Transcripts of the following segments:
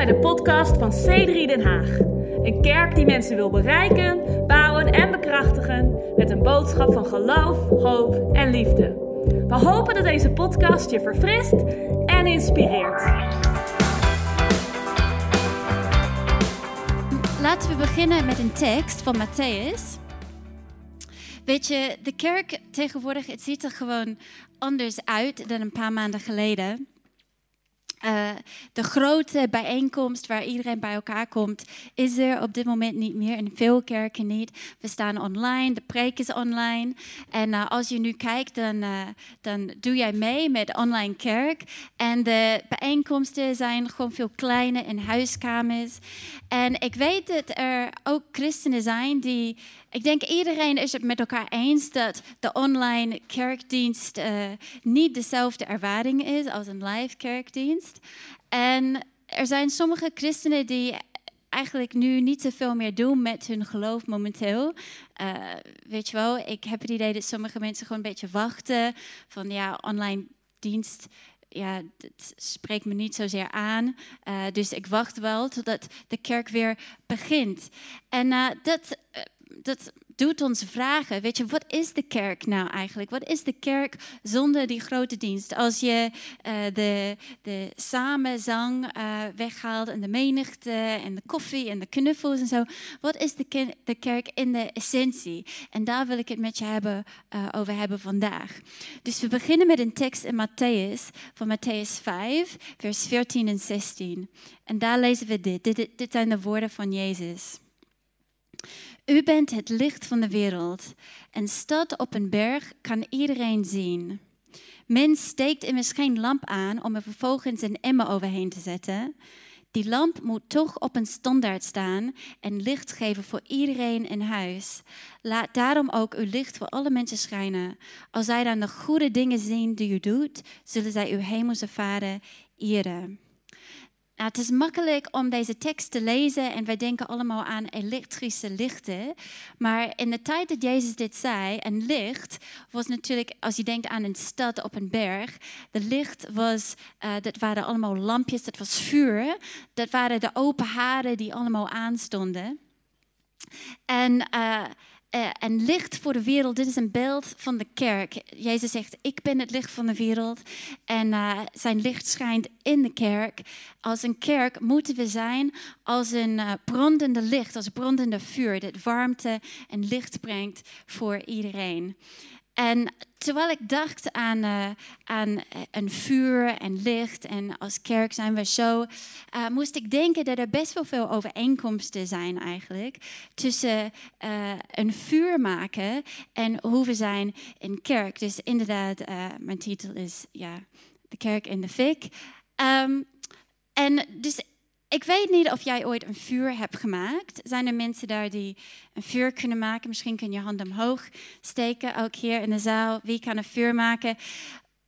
bij de podcast van C3 Den Haag. Een kerk die mensen wil bereiken, bouwen en bekrachtigen met een boodschap van geloof, hoop en liefde. We hopen dat deze podcast je verfrist en inspireert. Laten we beginnen met een tekst van Matthäus. Weet je, de kerk tegenwoordig, het ziet er gewoon anders uit dan een paar maanden geleden. Uh, de grote bijeenkomst waar iedereen bij elkaar komt, is er op dit moment niet meer. In veel kerken niet. We staan online, de preek is online. En uh, als je nu kijkt, dan, uh, dan doe jij mee met online kerk. En de bijeenkomsten zijn gewoon veel kleiner in huiskamers. En ik weet dat er ook christenen zijn die ik denk iedereen is het met elkaar eens dat de online kerkdienst uh, niet dezelfde ervaring is als een live kerkdienst. En er zijn sommige christenen die eigenlijk nu niet zoveel meer doen met hun geloof momenteel. Uh, weet je wel, ik heb het idee dat sommige mensen gewoon een beetje wachten van ja, online dienst ja, spreekt me niet zozeer aan. Uh, dus ik wacht wel totdat de kerk weer begint. En uh, dat, dat doet ons vragen, weet je, wat is de kerk nou eigenlijk? Wat is de kerk zonder die grote dienst? Als je uh, de, de samenzang uh, weghaalt en de menigte en de koffie en de knuffels en zo. Wat is de, de kerk in de essentie? En daar wil ik het met je hebben, uh, over hebben vandaag. Dus we beginnen met een tekst in Matthäus, van Matthäus 5, vers 14 en 16. En daar lezen we. Dit, dit zijn de woorden van Jezus. U bent het licht van de wereld. Een stad op een berg kan iedereen zien. Men steekt immers geen lamp aan om er vervolgens een emmer overheen te zetten. Die lamp moet toch op een standaard staan en licht geven voor iedereen in huis. Laat daarom ook uw licht voor alle mensen schijnen. Als zij dan de goede dingen zien die u doet, zullen zij uw hemelse vader eren. Nou, het is makkelijk om deze tekst te lezen en wij denken allemaal aan elektrische lichten. Maar in de tijd dat Jezus dit zei, een licht was natuurlijk, als je denkt aan een stad op een berg, de licht was, uh, dat waren allemaal lampjes, dat was vuur. Dat waren de open haren die allemaal aanstonden. En uh, uh, en licht voor de wereld, dit is een beeld van de kerk. Jezus zegt, ik ben het licht van de wereld. En uh, zijn licht schijnt in de kerk. Als een kerk moeten we zijn als een uh, brandende licht, als brandende vuur, dat warmte en licht brengt voor iedereen. En terwijl ik dacht aan, uh, aan een vuur en licht en als kerk zijn we zo, uh, moest ik denken dat er best wel veel overeenkomsten zijn eigenlijk tussen een vuur maken en hoe we zijn in kerk. Dus inderdaad, mijn titel is ja, de kerk in de fik. Um, en dus ik weet niet of jij ooit een vuur hebt gemaakt. Zijn er mensen daar die een vuur kunnen maken? Misschien kun je hand omhoog steken, ook hier in de zaal. Wie kan een vuur maken?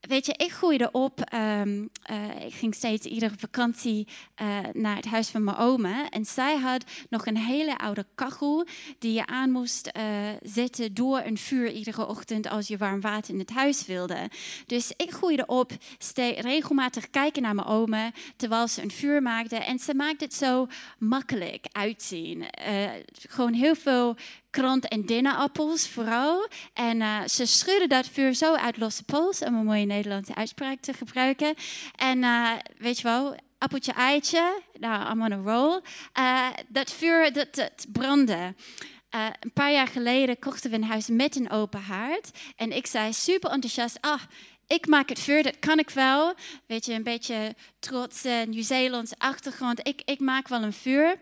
Weet je, ik groeide op. Um, uh, ik ging steeds iedere vakantie uh, naar het huis van mijn oma. En zij had nog een hele oude kachel die je aan moest uh, zetten door een vuur iedere ochtend als je warm water in het huis wilde. Dus ik groeide op, regelmatig kijken naar mijn oma terwijl ze een vuur maakte. En ze maakte het zo makkelijk uitzien. gewoon heel veel krant- en dennenappels vooral. En uh, ze schudden dat vuur zo uit losse pols, om een mooie Nederlandse uitspraak te gebruiken. En uh, weet je wel, appeltje, eitje, nou, I'm on a roll. Uh, dat vuur, dat, brandde. Een paar jaar geleden kochten we een huis met een open haard. En ik zei super enthousiast, ah, ik maak het vuur, dat kan ik wel. Weet je, een beetje trots Nieuw-Zeelandse achtergrond. Ik, ik maak wel een vuur.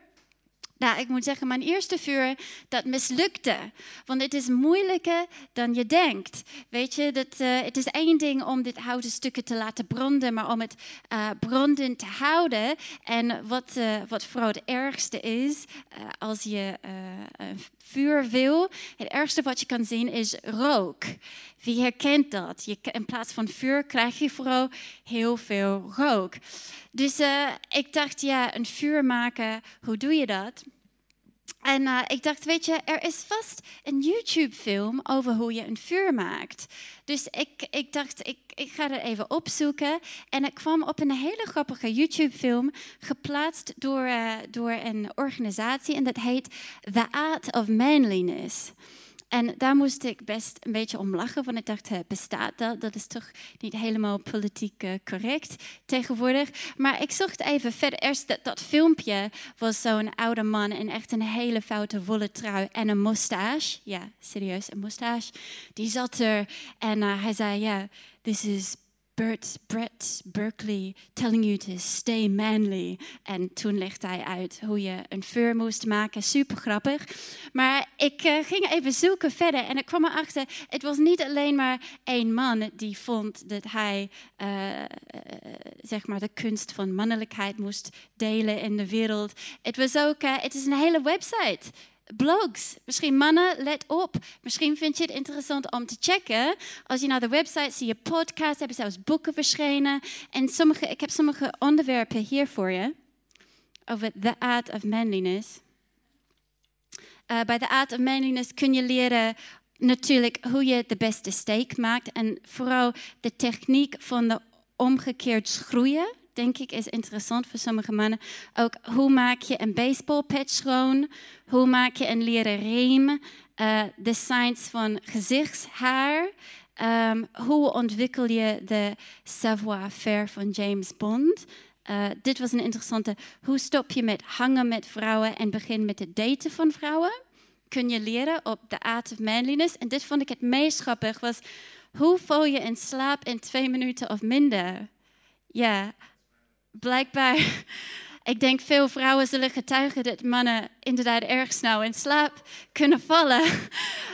Nou, ik moet zeggen, mijn eerste vuur, dat mislukte. Want het is moeilijker dan je denkt. Weet je, dat, uh, het is één ding om dit houten stukken te laten branden, maar om het uh, brandend te houden. En wat, uh, wat vooral het ergste is, als je een vuur wil, het ergste wat je kan zien is rook. Wie herkent dat? Je, in plaats van vuur krijg je vooral heel veel rook. Dus ik dacht, ja, een vuur maken, hoe doe je dat? En uh, ik dacht, weet je, er is vast een YouTube-film over hoe je een vuur maakt. Dus ik, ik dacht, ik, ik ga er even opzoeken. En ik kwam op een hele grappige YouTube-film, geplaatst door, uh, door een organisatie. En dat heet The Art of Manliness. En daar moest ik best een beetje om lachen, want ik dacht, bestaat dat? Dat is toch niet helemaal politiek uh, correct tegenwoordig. Maar ik zocht even verder. Eerst dat, dat filmpje was zo'n oude man in echt een hele foute wollen trui en een moustache. Ja, serieus, een moustache. Die zat er en uh, hij zei, ja, this is Bert, Brett Berkeley telling you to stay manly. En toen legde hij uit hoe je een fur moest maken. Super grappig. Maar ik uh, ging even zoeken verder en ik kwam erachter, het was niet alleen maar één man die vond dat hij uh, uh, zeg maar de kunst van mannelijkheid moest delen in de wereld. Het was ook, het is een hele website blogs. Misschien mannen, let op. Misschien vind je het interessant om te checken. Als je naar de website zie je podcasts, hebben zelfs boeken verschenen. En sommige, ik heb sommige onderwerpen hier voor je. Over the art of manliness. Uh, bij de art of manliness kun je leren natuurlijk hoe je de beste steak maakt. En vooral de techniek van de omgekeerd schroeien denk ik, is interessant voor sommige mannen. Ook hoe maak je een baseballpet schoon? Hoe maak je een leren riem? Uh, de van gezichtshaar. Um, hoe ontwikkel je de savoir-faire van James Bond? Uh, dit was een interessante. Hoe stop je met hangen met vrouwen en begin met het daten van vrouwen? Kun je leren op de art of manliness. En dit vond ik het meest grappig. Was hoe val je in slaap in twee minuten of minder? Ja, blijkbaar, ik denk veel vrouwen zullen getuigen dat mannen inderdaad erg snel in slaap kunnen vallen.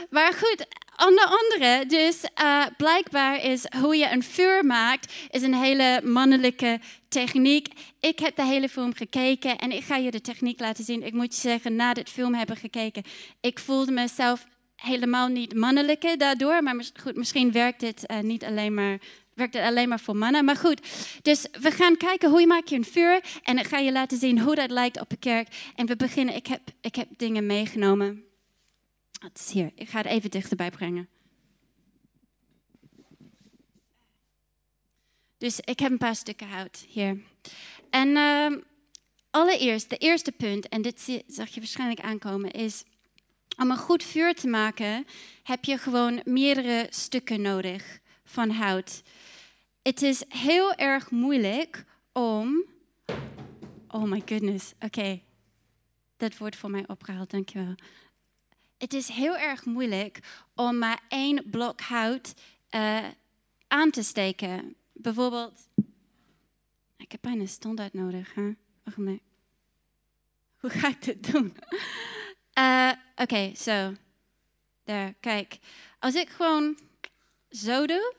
Maar goed, onder andere, dus uh, blijkbaar is hoe je een vuur maakt, is een hele mannelijke techniek. Ik heb de hele film gekeken en ik ga je de techniek laten zien. Ik moet je zeggen, na dit film hebben gekeken, ik voelde mezelf helemaal niet mannelijke daardoor. Maar goed, misschien werkt dit uh, niet alleen maar werkt het alleen maar voor mannen. Maar goed, dus we gaan kijken hoe je maak je een vuur. En ik ga je laten zien hoe dat lijkt op een kerk. En we beginnen, ik heb, ik heb dingen meegenomen. Het is hier, ik ga het even dichterbij brengen. Dus ik heb een paar stukken hout hier. En uh, allereerst, de eerste punt, en dit zag je waarschijnlijk aankomen, is om een goed vuur te maken heb je gewoon meerdere stukken nodig van hout. Het is heel erg moeilijk om. Oh my goodness, oké. Dat wordt voor mij opgehaald, dankjewel. Het is heel erg moeilijk om maar één blok hout uh, aan te steken. Bijvoorbeeld. Ik heb bijna standaard nodig. Hè? Wacht maar. Hoe ga ik dit doen? Uh, Oké, zo. Daar, kijk. Als ik gewoon zo doe,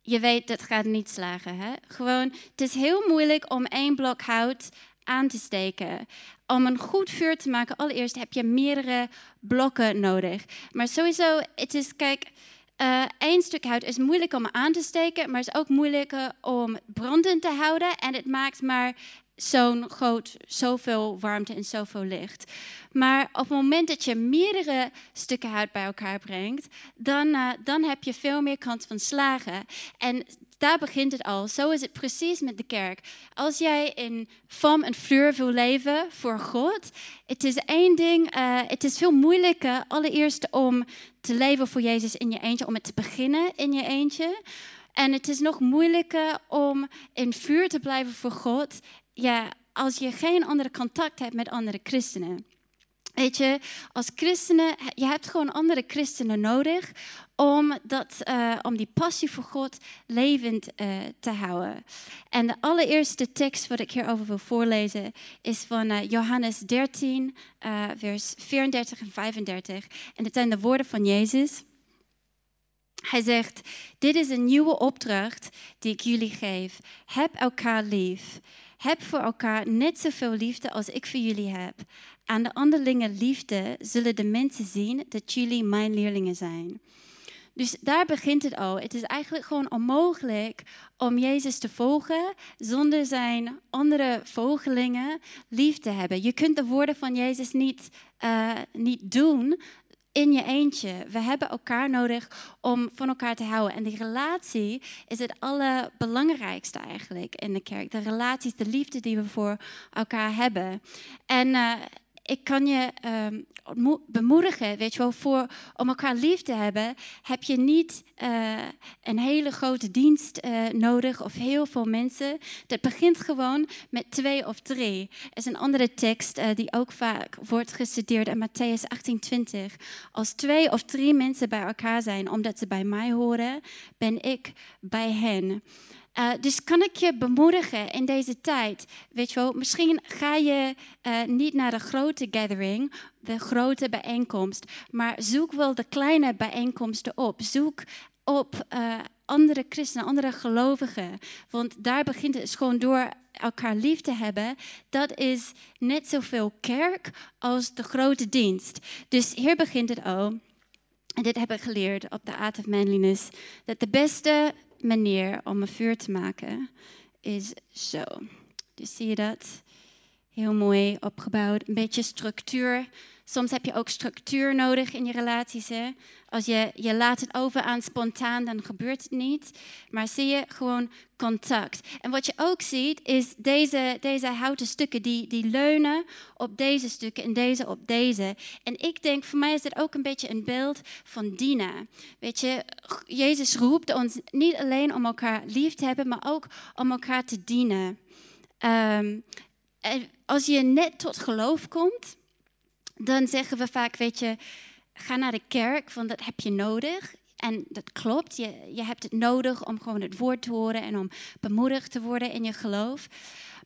je weet dat gaat niet slagen. Hè? Gewoon, het is heel moeilijk om één blok hout aan te steken. Om een goed vuur te maken, allereerst heb je meerdere blokken nodig. Maar sowieso, het is, kijk, uh, één stuk hout is moeilijk om aan te steken, maar is ook moeilijk om brandend te houden. En het maakt maar zo'n groot, zoveel warmte en zoveel licht. Maar op het moment dat je meerdere stukken hout bij elkaar brengt, dan, uh, dan heb je veel meer kans van slagen. En daar begint het al. Zo is het precies met de kerk. Als jij in vorm en vuur wil leven voor God, het is één ding, uh, het is veel moeilijker allereerst om te leven voor Jezus in je eentje, om het te beginnen in je eentje. En het is nog moeilijker om in vuur te blijven voor God ja, als je geen andere contact hebt met andere christenen. Weet je, als christenen, je hebt gewoon andere christenen nodig om, dat, uh, om die passie voor God levend uh, te houden. En de allereerste tekst wat ik hierover wil voorlezen is van uh, Johannes 13, vers 34 en 35. En het zijn de woorden van Jezus. Hij zegt, dit is een nieuwe opdracht die ik jullie geef. Heb elkaar lief. Heb voor elkaar net zoveel liefde als ik voor jullie heb. Aan de onderlinge liefde zullen de mensen zien dat jullie mijn leerlingen zijn. Dus daar begint het al. Het is eigenlijk gewoon onmogelijk om Jezus te volgen zonder zijn andere volgelingen lief te hebben. Je kunt de woorden van Jezus niet, uh, niet doen in je eentje. We hebben elkaar nodig om van elkaar te houden. En die relatie is het allerbelangrijkste eigenlijk in de kerk. De relaties, de liefde die we voor elkaar hebben. En uh, ik kan je um, bemoedigen, weet je wel, voor, om elkaar lief te hebben, heb je niet uh, een hele grote dienst uh, nodig of heel veel mensen. Dat begint gewoon met twee of drie. Er is een andere tekst uh, die ook vaak wordt gestudeerd in Matthäus 18:20. Als twee of drie mensen bij elkaar zijn, omdat ze bij mij horen, ben ik bij hen. Uh, dus kan ik je bemoedigen in deze tijd? Weet je wel, misschien ga je uh, niet naar de grote gathering, de grote bijeenkomst, maar zoek wel de kleine bijeenkomsten op. Zoek op uh, andere christenen, andere gelovigen. Want daar begint het gewoon door elkaar lief te hebben. Dat is net zoveel kerk als de grote dienst. Dus hier begint het al. En dit heb ik geleerd op de Art of Manliness. Dat de beste manier om een vuur te maken is zo. Dus zie je dat? Heel mooi opgebouwd. Een beetje structuur. Soms heb je ook structuur nodig in je relaties. Hè? Als je, je laat het over aan spontaan, dan gebeurt het niet. Maar zie je gewoon contact. En wat je ook ziet, is deze, deze houten stukken, die, die leunen op deze stukken en deze op deze. En ik denk, voor mij is dit ook een beetje een beeld van dienen. Weet je, Jezus roept ons niet alleen om elkaar lief te hebben, maar ook om elkaar te dienen. Um, als je net tot geloof komt, dan zeggen we vaak, weet je, ga naar de kerk, want dat heb je nodig. En dat klopt, je, je hebt het nodig om gewoon het woord te horen en om bemoedigd te worden in je geloof.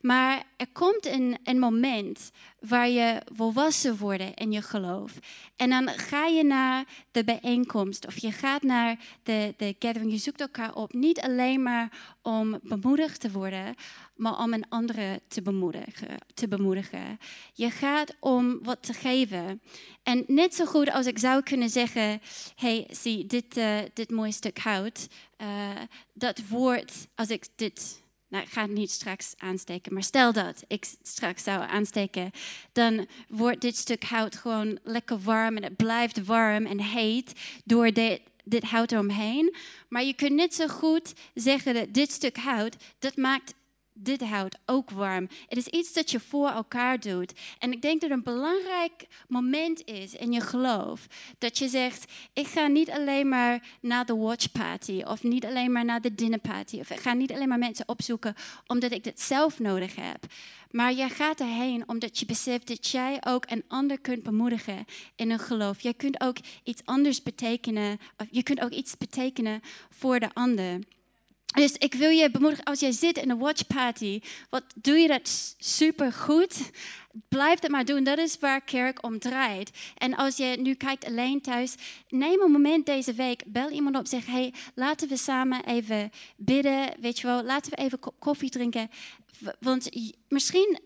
Maar er komt een, een moment waar je volwassen wordt in je geloof. En dan ga je naar de bijeenkomst of je gaat naar de, de gathering. Je zoekt elkaar op. Niet alleen maar om bemoedigd te worden, maar om een andere te bemoedigen, te bemoedigen. Je gaat om wat te geven. En net zo goed als ik zou kunnen zeggen: hey, zie, dit, uh, dit mooie stuk hout, uh, dat woord, als ik dit nou, ik ga het niet straks aansteken, maar stel dat ik straks zou aansteken, dan wordt dit stuk hout gewoon lekker warm en het blijft warm en heet door dit, dit hout eromheen. Maar je kunt net zo goed zeggen dat dit stuk hout, dat maakt dit houdt ook warm. Het is iets dat je voor elkaar doet. En ik denk dat een belangrijk moment is in je geloof. Dat je zegt, ik ga niet alleen maar naar de watchparty. Of niet alleen maar naar de dinnerparty. Of ik ga niet alleen maar mensen opzoeken omdat ik dit zelf nodig heb. Maar jij gaat erheen omdat je beseft dat jij ook een ander kunt bemoedigen in een geloof. Jij kunt ook iets anders betekenen. Of je kunt ook iets betekenen voor de ander. Dus ik wil je bemoedigen, als jij zit in een watchparty, wat doe je dat super goed? Blijf het maar doen, dat is waar kerk om draait. En als je nu kijkt alleen thuis, neem een moment deze week, bel iemand op, zeg, hey, laten we samen even bidden, weet je wel, laten we even koffie drinken. Want misschien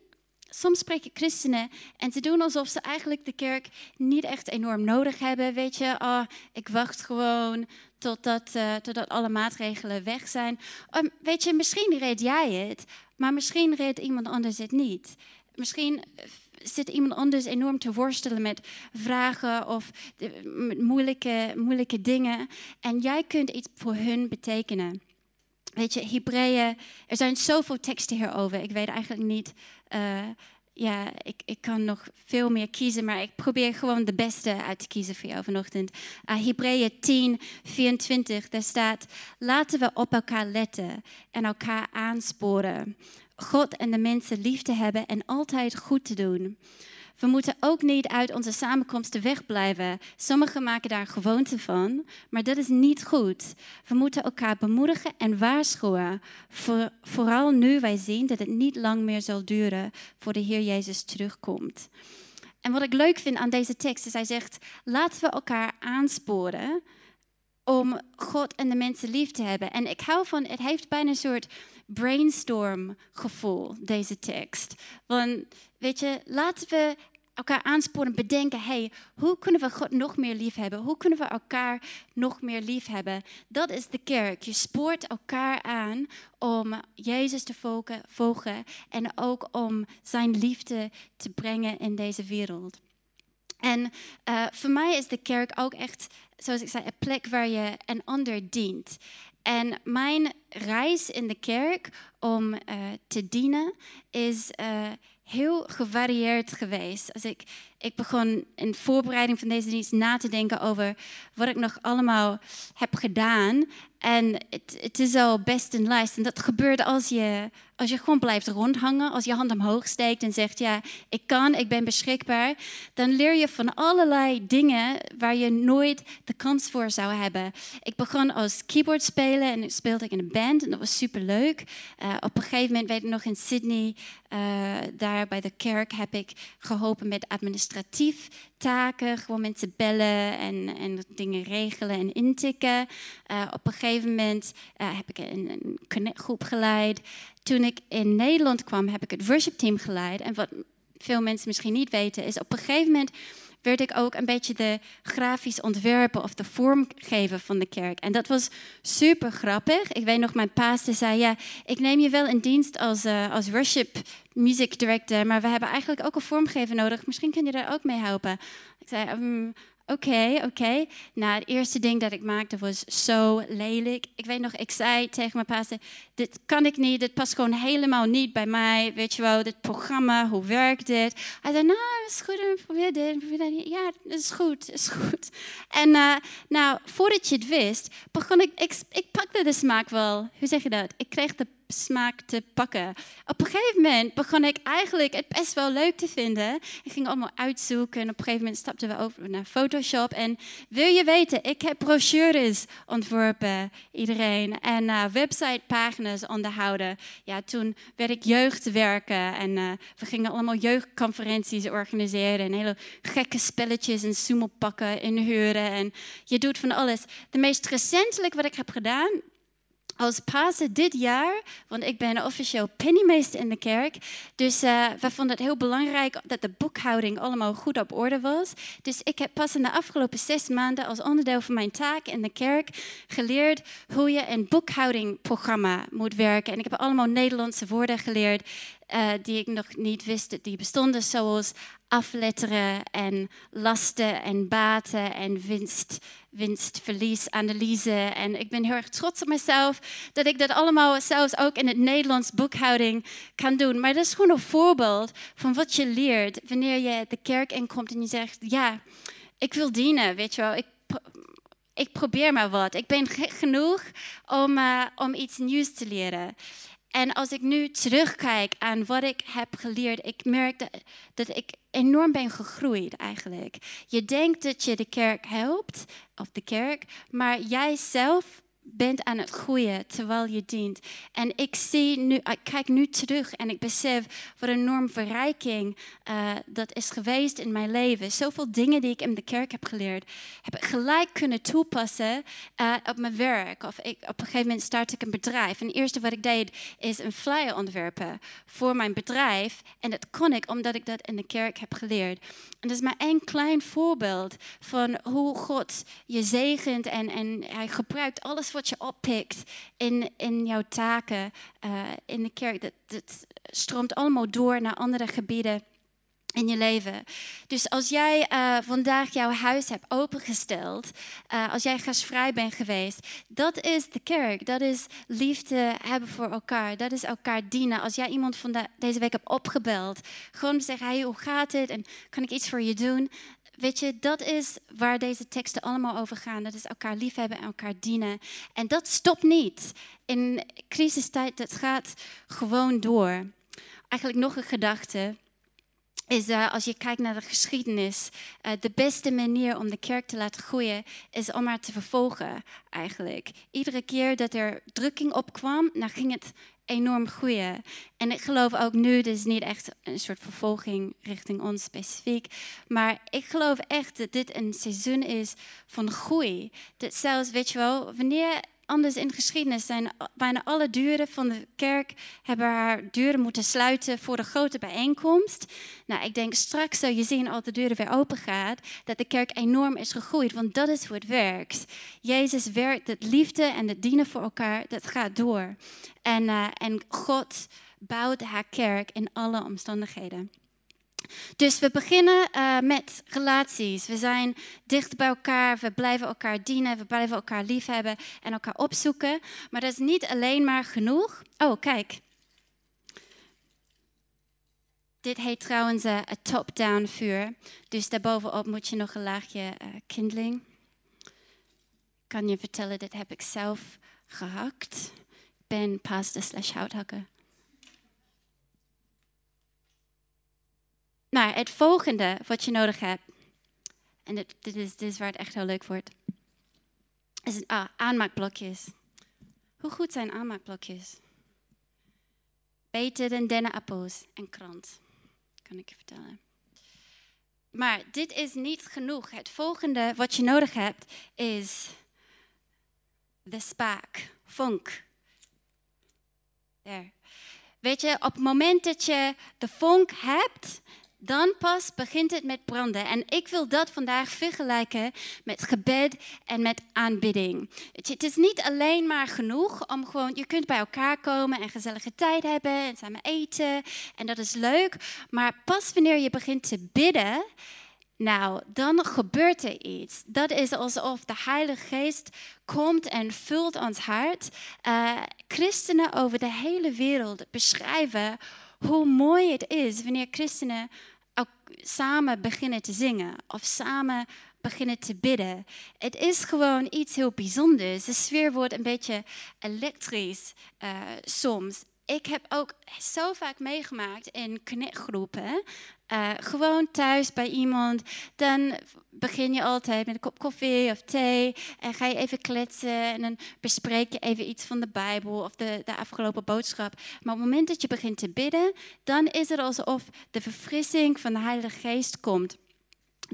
soms spreken christenen en ze doen alsof ze eigenlijk de kerk niet echt enorm nodig hebben. Weet je, oh, ik wacht gewoon totdat, uh, totdat alle maatregelen weg zijn. Um, weet je, misschien red jij het, maar misschien redt iemand anders het niet. Misschien eh, zit iemand anders enorm te worstelen met vragen of met moeilijke, moeilijke dingen. En jij kunt iets voor hun betekenen. Weet je, Hebreeën, er zijn zoveel teksten hierover. Ik weet eigenlijk niet. Ja, ik, ik kan nog veel meer kiezen, maar ik probeer gewoon de beste uit te kiezen voor jou vanochtend. Uh, Hebreeën 10, 24, daar staat: Laten we op elkaar letten en elkaar aansporen. God en de mensen lief te hebben en altijd goed te doen. We moeten ook niet uit onze samenkomsten wegblijven. Sommigen maken daar gewoonte van, maar dat is niet goed. We moeten elkaar bemoedigen en waarschuwen. vooral nu wij zien dat het niet lang meer zal duren voor de Heer Jezus terugkomt. En wat ik leuk vind aan deze tekst is hij zegt: laten we elkaar aansporen om God en de mensen lief te hebben. En ik hou van, het heeft bijna een soort brainstorm gevoel, deze tekst. Want weet je, laten we elkaar aansporen, bedenken, hey, hoe kunnen we God nog meer lief hebben? Hoe kunnen we elkaar nog meer lief hebben? Dat is de kerk. Je spoort elkaar aan om Jezus te volgen en ook om zijn liefde te brengen in deze wereld. En uh, voor mij is de kerk ook echt, zoals ik zei, een plek waar je een ander dient. En mijn reis in de kerk om uh, te dienen is uh, heel gevarieerd geweest. Als ik, ik begon in voorbereiding van deze dienst na te denken over wat ik nog allemaal heb gedaan. En het, het is al best een lijst. En dat gebeurt als je, als je gewoon blijft rondhangen, als je hand omhoog steekt en zegt: Ja, ik kan, ik ben beschikbaar. Dan leer je van allerlei dingen waar je nooit de kans voor zou hebben. Ik begon als keyboard spelen en speelde ik in een band en dat was super leuk. Uh, op een gegeven moment, weet ik nog in Sydney, uh, daar bij de kerk, heb ik geholpen met administratief taken, gewoon mensen bellen en, en dingen regelen en intikken. Uh, op een gegeven moment heb ik een, een groep geleid. Toen ik in Nederland kwam, heb ik het worship team geleid. En wat veel mensen misschien niet weten, is op een gegeven moment werd ik ook een beetje de grafisch ontwerpen of de vormgever van de kerk. En dat was super grappig. Ik weet nog, mijn pastor zei, ja, ik neem je wel in dienst als, uh, als worship music director, maar we hebben eigenlijk ook een vormgever nodig. Misschien kun je daar ook mee helpen. Ik zei, um, Oké, oké. Okay. Nou, het eerste ding dat ik maakte was zo lelijk. Ik weet nog, ik zei tegen mijn pastor, dit kan ik niet, dit past gewoon helemaal niet bij mij. Weet je wel, dit programma, hoe werkt dit? Hij zei, nou, is goed, probeer dit, probeer dit. Ja, is goed, is goed. En uh, nou, voordat je het wist, begon ik, ik, ik pakte de smaak wel. Hoe zeg je dat? Ik kreeg de smaak te pakken. Op een gegeven moment begon ik eigenlijk het best wel leuk te vinden. Ik ging allemaal uitzoeken en op een gegeven moment stapten we over naar Photoshop. En wil je weten, ik heb brochures ontworpen, iedereen. En uh, websitepagina's onderhouden. Ja, toen werd ik jeugdwerken en uh, we gingen allemaal jeugdconferenties organiseren. En hele gekke spelletjes en sumopakken inhuren. En je doet van alles. De meest recentelijk wat ik heb gedaan, als Pasen dit jaar, want ik ben officieel pennymeester in de kerk. Dus uh, we vonden het heel belangrijk dat de boekhouding allemaal goed op orde was. Dus ik heb pas in de afgelopen zes maanden als onderdeel van mijn taak in de kerk geleerd hoe je een boekhoudingprogramma moet werken. En ik heb allemaal Nederlandse woorden geleerd uh, die ik nog niet wist die bestonden, zoals afletteren en lasten en baten en winst, winstverliesanalyse. En ik ben heel erg trots op mezelf dat ik dat allemaal zelfs ook in het Nederlands boekhouding kan doen. Maar dat is gewoon een voorbeeld van wat je leert wanneer je de kerk inkomt en je zegt, ja, ik wil dienen, weet je wel. Ik, ik probeer maar wat. Ik ben genoeg om, uh, om iets nieuws te leren. En als ik nu terugkijk aan wat ik heb geleerd, ik merk dat, dat ik enorm ben gegroeid eigenlijk. Je denkt dat je de kerk helpt, of de kerk, maar jij zelf bent aan het groeien terwijl je dient. En ik zie nu, ik kijk nu terug en ik besef wat een enorm verrijking uh, dat is geweest in mijn leven. Zoveel dingen die ik in de kerk heb geleerd, heb ik gelijk kunnen toepassen uh, op mijn werk. Of ik, op een gegeven moment start ik een bedrijf. En het eerste wat ik deed is een flyer ontwerpen voor mijn bedrijf. En dat kon ik omdat ik dat in de kerk heb geleerd. En dat is maar één klein voorbeeld van hoe God je zegent en, en hij gebruikt alles wat je oppikt in, in jouw taken uh, in de kerk, dat, stroomt allemaal door naar andere gebieden in je leven. Dus als jij uh, vandaag jouw huis hebt opengesteld, uh, als jij gastvrij bent geweest, dat is de kerk. Dat is liefde hebben voor elkaar. Dat is elkaar dienen. Als jij iemand van de, deze week hebt opgebeld, gewoon zeggen, hey, hoe gaat het en kan ik iets voor je doen? Weet je, dat is waar deze teksten allemaal over gaan. Dat is elkaar liefhebben en elkaar dienen. En dat stopt niet. In crisistijd, dat gaat gewoon door. Eigenlijk nog een gedachte is uh, als je kijkt naar de geschiedenis, uh, de beste manier om de kerk te laten groeien is om haar te vervolgen eigenlijk. Iedere keer dat er drukking opkwam, dan ging het enorm groeien. En ik geloof ook nu, dit is niet echt een soort vervolging richting ons specifiek, maar ik geloof echt dat dit een seizoen is van groei. Dat zelfs, weet je wel, wanneer anders in geschiedenis zijn bijna alle deuren van de kerk hebben haar deuren moeten sluiten voor de grote bijeenkomst. Nou, ik denk straks zul je zien als de deuren weer open gaat, dat de kerk enorm is gegroeid, want dat is hoe het werkt. Jezus werkt het liefde en het dienen voor elkaar, dat gaat door. En, uh, en God bouwt haar kerk in alle omstandigheden. Dus we beginnen uh, met relaties. We zijn dicht bij elkaar, we blijven elkaar dienen, we blijven elkaar liefhebben en elkaar opzoeken. Maar dat is niet alleen maar genoeg. Oh, kijk. Dit heet trouwens een top-down vuur. Dus daarbovenop moet je nog een laagje uh, kindling. Ik kan je vertellen, dit heb ik zelf gehakt. Ik ben pastor slash houthakker. Het volgende wat je nodig hebt, en dit, dit, is, waar het echt heel leuk wordt, is ah, aanmaakblokjes. Hoe goed zijn aanmaakblokjes? Beter dan dennenappels en krant, kan ik je vertellen. Maar dit is niet genoeg. Het volgende wat je nodig hebt is de spaak, vonk. Weet je, op het moment dat je de vonk hebt, dan pas begint het met branden. En ik wil dat vandaag vergelijken met gebed en met aanbidding. Het is niet alleen maar genoeg om gewoon, je kunt bij elkaar komen en gezellige tijd hebben en samen eten. En dat is leuk. Maar pas wanneer je begint te bidden, nou, dan gebeurt er iets. Dat is alsof de Heilige Geest komt en vult ons hart. Uh, christenen over de hele wereld beschrijven hoe mooi het is wanneer christenen ook samen beginnen te zingen of samen beginnen te bidden. Het is gewoon iets heel bijzonders. De sfeer wordt een beetje elektrisch uh, soms. Ik heb ook zo vaak meegemaakt in connectgroepen. Uh, gewoon thuis bij iemand. Dan begin je altijd met een kop koffie of thee. En ga je even kletsen. En dan bespreek je even iets van de Bijbel of de, de afgelopen boodschap. Maar op het moment dat je begint te bidden, dan is het alsof de verfrissing van de Heilige Geest komt.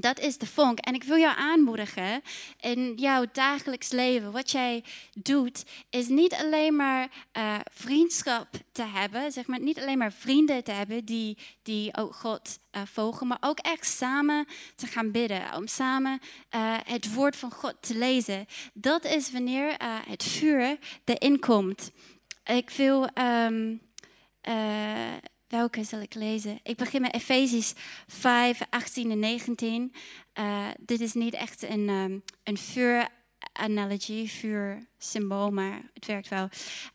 Dat is de vonk. En ik wil jou aanmoedigen in jouw dagelijks leven. Wat jij doet, is niet alleen maar uh, vriendschap te hebben. Zeg maar, niet alleen maar vrienden te hebben die, die ook God uh, volgen. Maar ook echt samen te gaan bidden. Om samen uh, het woord van God te lezen. Dat is wanneer het vuur erin komt. Ik wil... Um, Welke zal ik lezen? Ik begin met Efesisch 5, 18 en 19. Uh, dit is niet echt een, um, een vuur analogie, vuur, symbool, maar het werkt wel.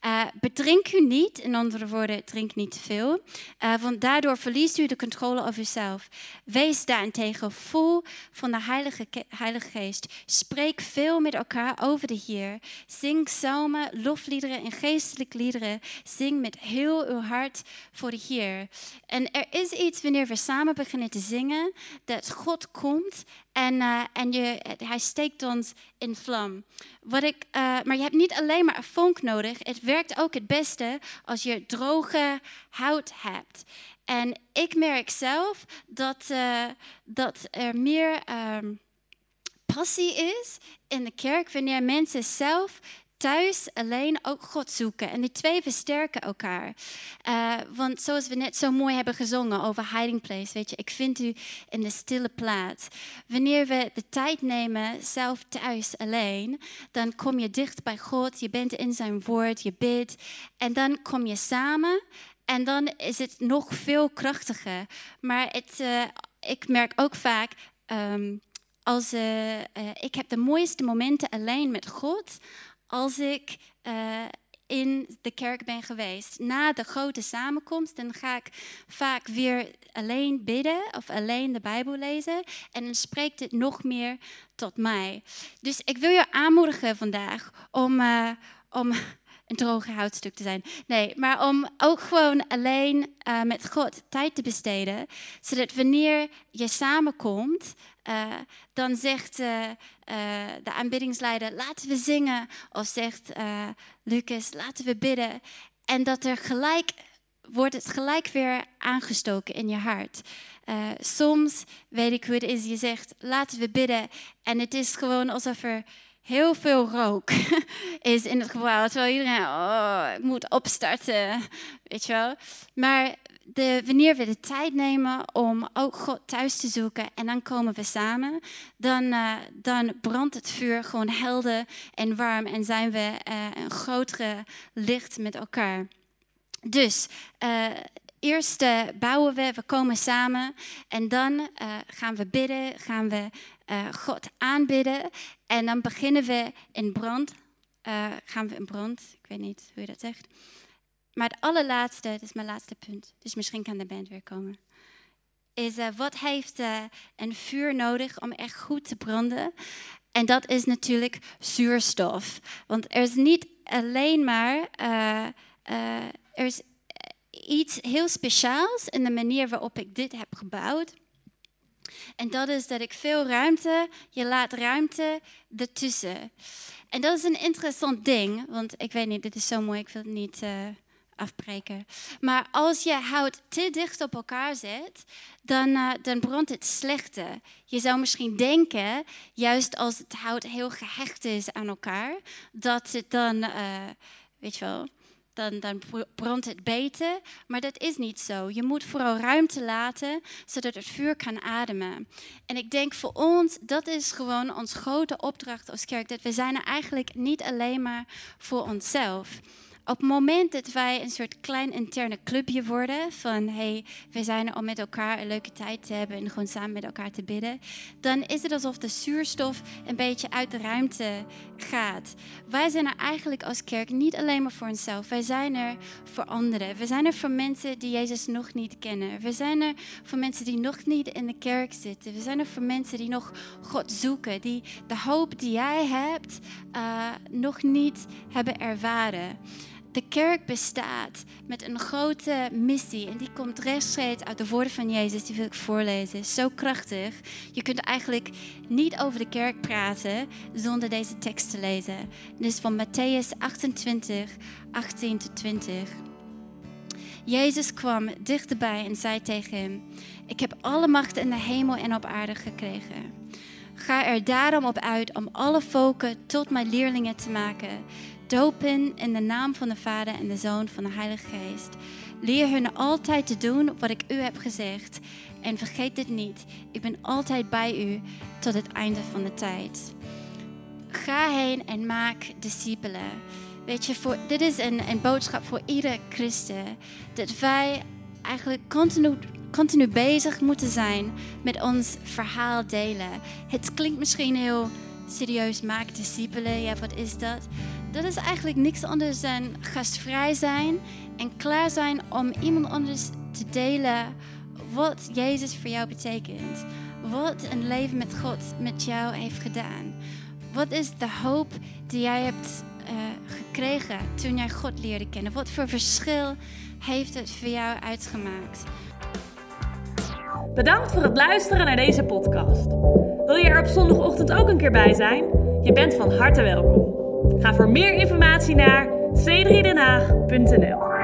Uh, bedrink u niet, in andere woorden, drink niet te veel, uh, want daardoor verliest u de controle over uzelf. Wees daarentegen vol van de Heilige, Heilige Geest. Spreek veel met elkaar over de Heer. Zing psalmen, lofliederen en geestelijke liederen. Zing met heel uw hart voor de Heer. En er is iets wanneer we samen beginnen te zingen, dat God komt en, uh, en je, hij steekt ons in vlam. Wat ik, uh, maar je hebt niet alleen maar een vonk nodig. Het werkt ook het beste als je droge hout hebt. En ik merk zelf dat, uh, dat er meer um, passie is in de kerk wanneer mensen zelf thuis alleen ook God zoeken. En die twee versterken elkaar. Uh, want zoals we net zo mooi hebben gezongen over hiding place, weet je, ik vind u in de stille plaats. Wanneer we de tijd nemen zelf thuis alleen, dan kom je dicht bij God, je bent in zijn woord, je bidt en dan kom je samen en dan is het nog veel krachtiger. Maar het, uh, ik merk ook vaak. Um, als, uh, ik heb de mooiste momenten alleen met God als ik uh, in de kerk ben geweest. Na de grote samenkomst, dan ga ik vaak weer alleen bidden of alleen de Bijbel lezen. En dan spreekt het nog meer tot mij. Dus ik wil je aanmoedigen vandaag om, uh, om een droge houtstuk te zijn. Nee, maar om ook gewoon alleen uh, met God tijd te besteden. Zodat wanneer je samenkomt, uh, dan zegt uh, uh, de aanbiddingsleider, laten we zingen. Of zegt Lucas, laten we bidden. En dat er gelijk, wordt het gelijk weer aangestoken in je hart. soms weet ik hoe het is, je zegt, laten we bidden. En het is gewoon alsof er heel veel rook is in het gebouw. Terwijl iedereen, oh, ik moet opstarten, weet je wel. Maar de, wanneer we de tijd nemen om ook God thuis te zoeken en dan komen we samen, dan, uh, dan brandt het vuur gewoon helder en warm en zijn we uh, een grotere licht met elkaar. Dus uh, eerst bouwen we, we komen samen en dan gaan we bidden, gaan we God aanbidden en dan beginnen we in brand. gaan we in brand, ik weet niet hoe je dat zegt. Maar het allerlaatste, dat is mijn laatste punt, dus misschien kan de band weer komen. Is uh, wat heeft uh, een vuur nodig om echt goed te branden? En dat is natuurlijk zuurstof. Want er is niet alleen maar uh, er is iets heel speciaals in de manier waarop ik dit heb gebouwd. En dat is dat ik veel ruimte, je laat ruimte ertussen. En dat is een interessant ding, want ik weet niet, dit is zo mooi, ik wil het niet afbreken. Maar als je hout te dicht op elkaar zet, dan, uh, dan brandt het slechter. Je zou misschien denken, juist als het hout heel gehecht is aan elkaar, dat het dan, uh, weet je wel, dan, dan brandt het beter. Maar dat is niet zo. Je moet vooral ruimte laten, zodat het vuur kan ademen. En ik denk voor ons, dat is gewoon ons grote opdracht als kerk. Dat we zijn er eigenlijk niet alleen maar voor onszelf op het moment dat wij een soort klein interne clubje worden van hey, we zijn er om met elkaar een leuke tijd te hebben en gewoon samen met elkaar te bidden, dan is het alsof de zuurstof een beetje uit de ruimte gaat. Wij zijn er eigenlijk als kerk niet alleen maar voor onszelf, wij zijn er voor anderen. We zijn er voor mensen die Jezus nog niet kennen. We zijn er voor mensen die nog niet in de kerk zitten. We zijn er voor mensen die nog God zoeken, die de hoop die jij hebt uh, nog niet hebben ervaren. De kerk bestaat met een grote missie en die komt rechtstreeks uit de woorden van Jezus. Die wil ik voorlezen. Zo krachtig. Je kunt eigenlijk niet over de kerk praten zonder deze tekst te lezen. Dit is van Matthäus 28, 18 tot 20. Jezus kwam dichterbij en zei tegen hem: Ik heb alle macht in de hemel en op aarde gekregen. Ga er daarom op uit om alle volken tot mijn leerlingen te maken Dopen in de naam van de Vader en de Zoon van de Heilige Geest. Leer hun altijd te doen wat ik u heb gezegd. En vergeet dit niet. Ik ben altijd bij u tot het einde van de tijd. Ga heen en maak discipelen. Weet je, voor, dit is een, een boodschap voor ieder christen. Dat wij eigenlijk continu, continu bezig moeten zijn met ons verhaal delen. Het klinkt misschien heel serieus, maak discipelen. Ja, wat is dat? Dat is eigenlijk niks anders dan gastvrij zijn en klaar zijn om iemand anders te delen wat Jezus voor jou betekent. Wat een leven met God met jou heeft gedaan. Wat is de hoop die jij hebt uh, gekregen toen jij God leerde kennen? Wat voor verschil heeft het voor jou uitgemaakt? Bedankt voor het luisteren naar deze podcast. Wil je er op zondagochtend ook een keer bij zijn? Je bent van harte welkom. Ga voor meer informatie naar c3denhaag.nl